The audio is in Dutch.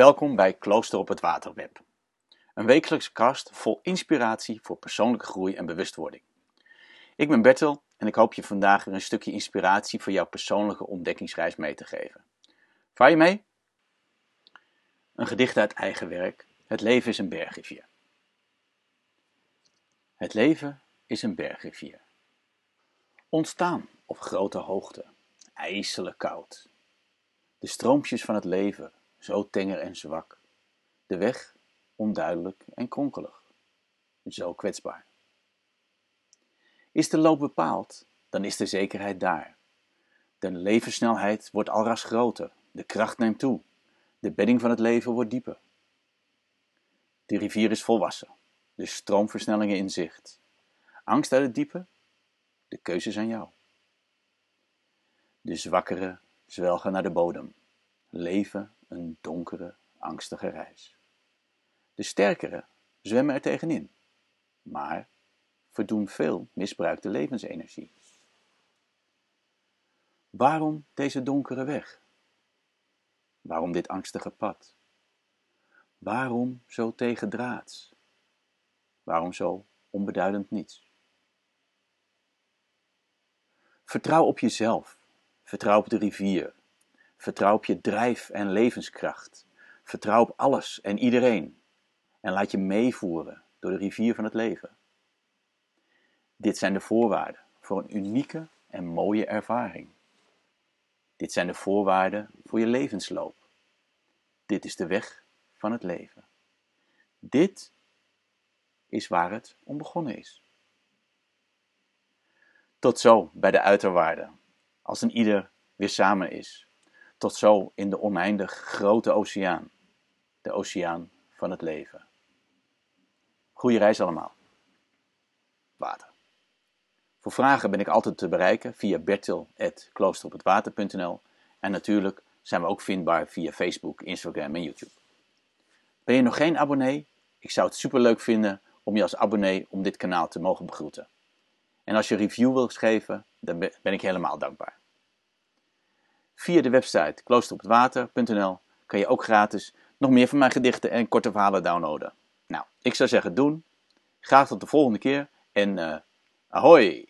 Welkom bij Klooster op het Waterweb. Een wekelijkse kast vol inspiratie voor persoonlijke groei en bewustwording. Ik ben Bertel en ik hoop je vandaag weer een stukje inspiratie voor jouw persoonlijke ontdekkingsreis mee te geven. Vaar je mee? Een gedicht uit eigen werk. Het leven is een bergrivier. Het leven is een bergrivier. Ontstaan op grote hoogte, ijselijk koud. De stroompjes van het leven, zo tenger en zwak. De weg onduidelijk en kronkelig, zo kwetsbaar. Is de loop bepaald, dan is de zekerheid daar. De levenssnelheid wordt alras groter, de kracht neemt toe, de bedding van het leven wordt dieper. De rivier is volwassen, de stroomversnellingen in zicht. Angst uit het diepe? De keuze is aan jou. De zwakkeren zwelgen naar de bodem, leven een donkere, angstige reis. De sterkeren zwemmen er tegenin, maar verdoen veel misbruikte levensenergie. Waarom deze donkere weg? Waarom dit angstige pad? Waarom zo tegendraads? Waarom zo onbeduidend niets? Vertrouw op jezelf. Vertrouw op de rivier. Vertrouw op je drijf en levenskracht. Vertrouw op alles en iedereen. En laat je meevoeren door de rivier van het leven. Dit zijn de voorwaarden voor een unieke en mooie ervaring. Dit zijn de voorwaarden voor je levensloop. Dit is de weg van het leven. Dit is waar het om begonnen is. Tot zo bij de uiterwaarden, als een ieder weer samen is. Tot zo in de oneindig grote oceaan, de oceaan van het leven. Goeie reis allemaal. Water. Voor vragen ben ik altijd te bereiken via bertil.kloosterophetwater.nl en natuurlijk zijn we ook vindbaar via Facebook, Instagram en YouTube. Ben je nog geen abonnee? Ik zou het super leuk vinden om je als abonnee om dit kanaal te mogen begroeten. En als je review wilt geven, dan ben ik helemaal dankbaar. Via de website kloosterophetwater.nl kan je ook gratis nog meer van mijn gedichten en korte verhalen downloaden. Nou, ik zou zeggen doen. Graag tot de volgende keer en uh, ahoy!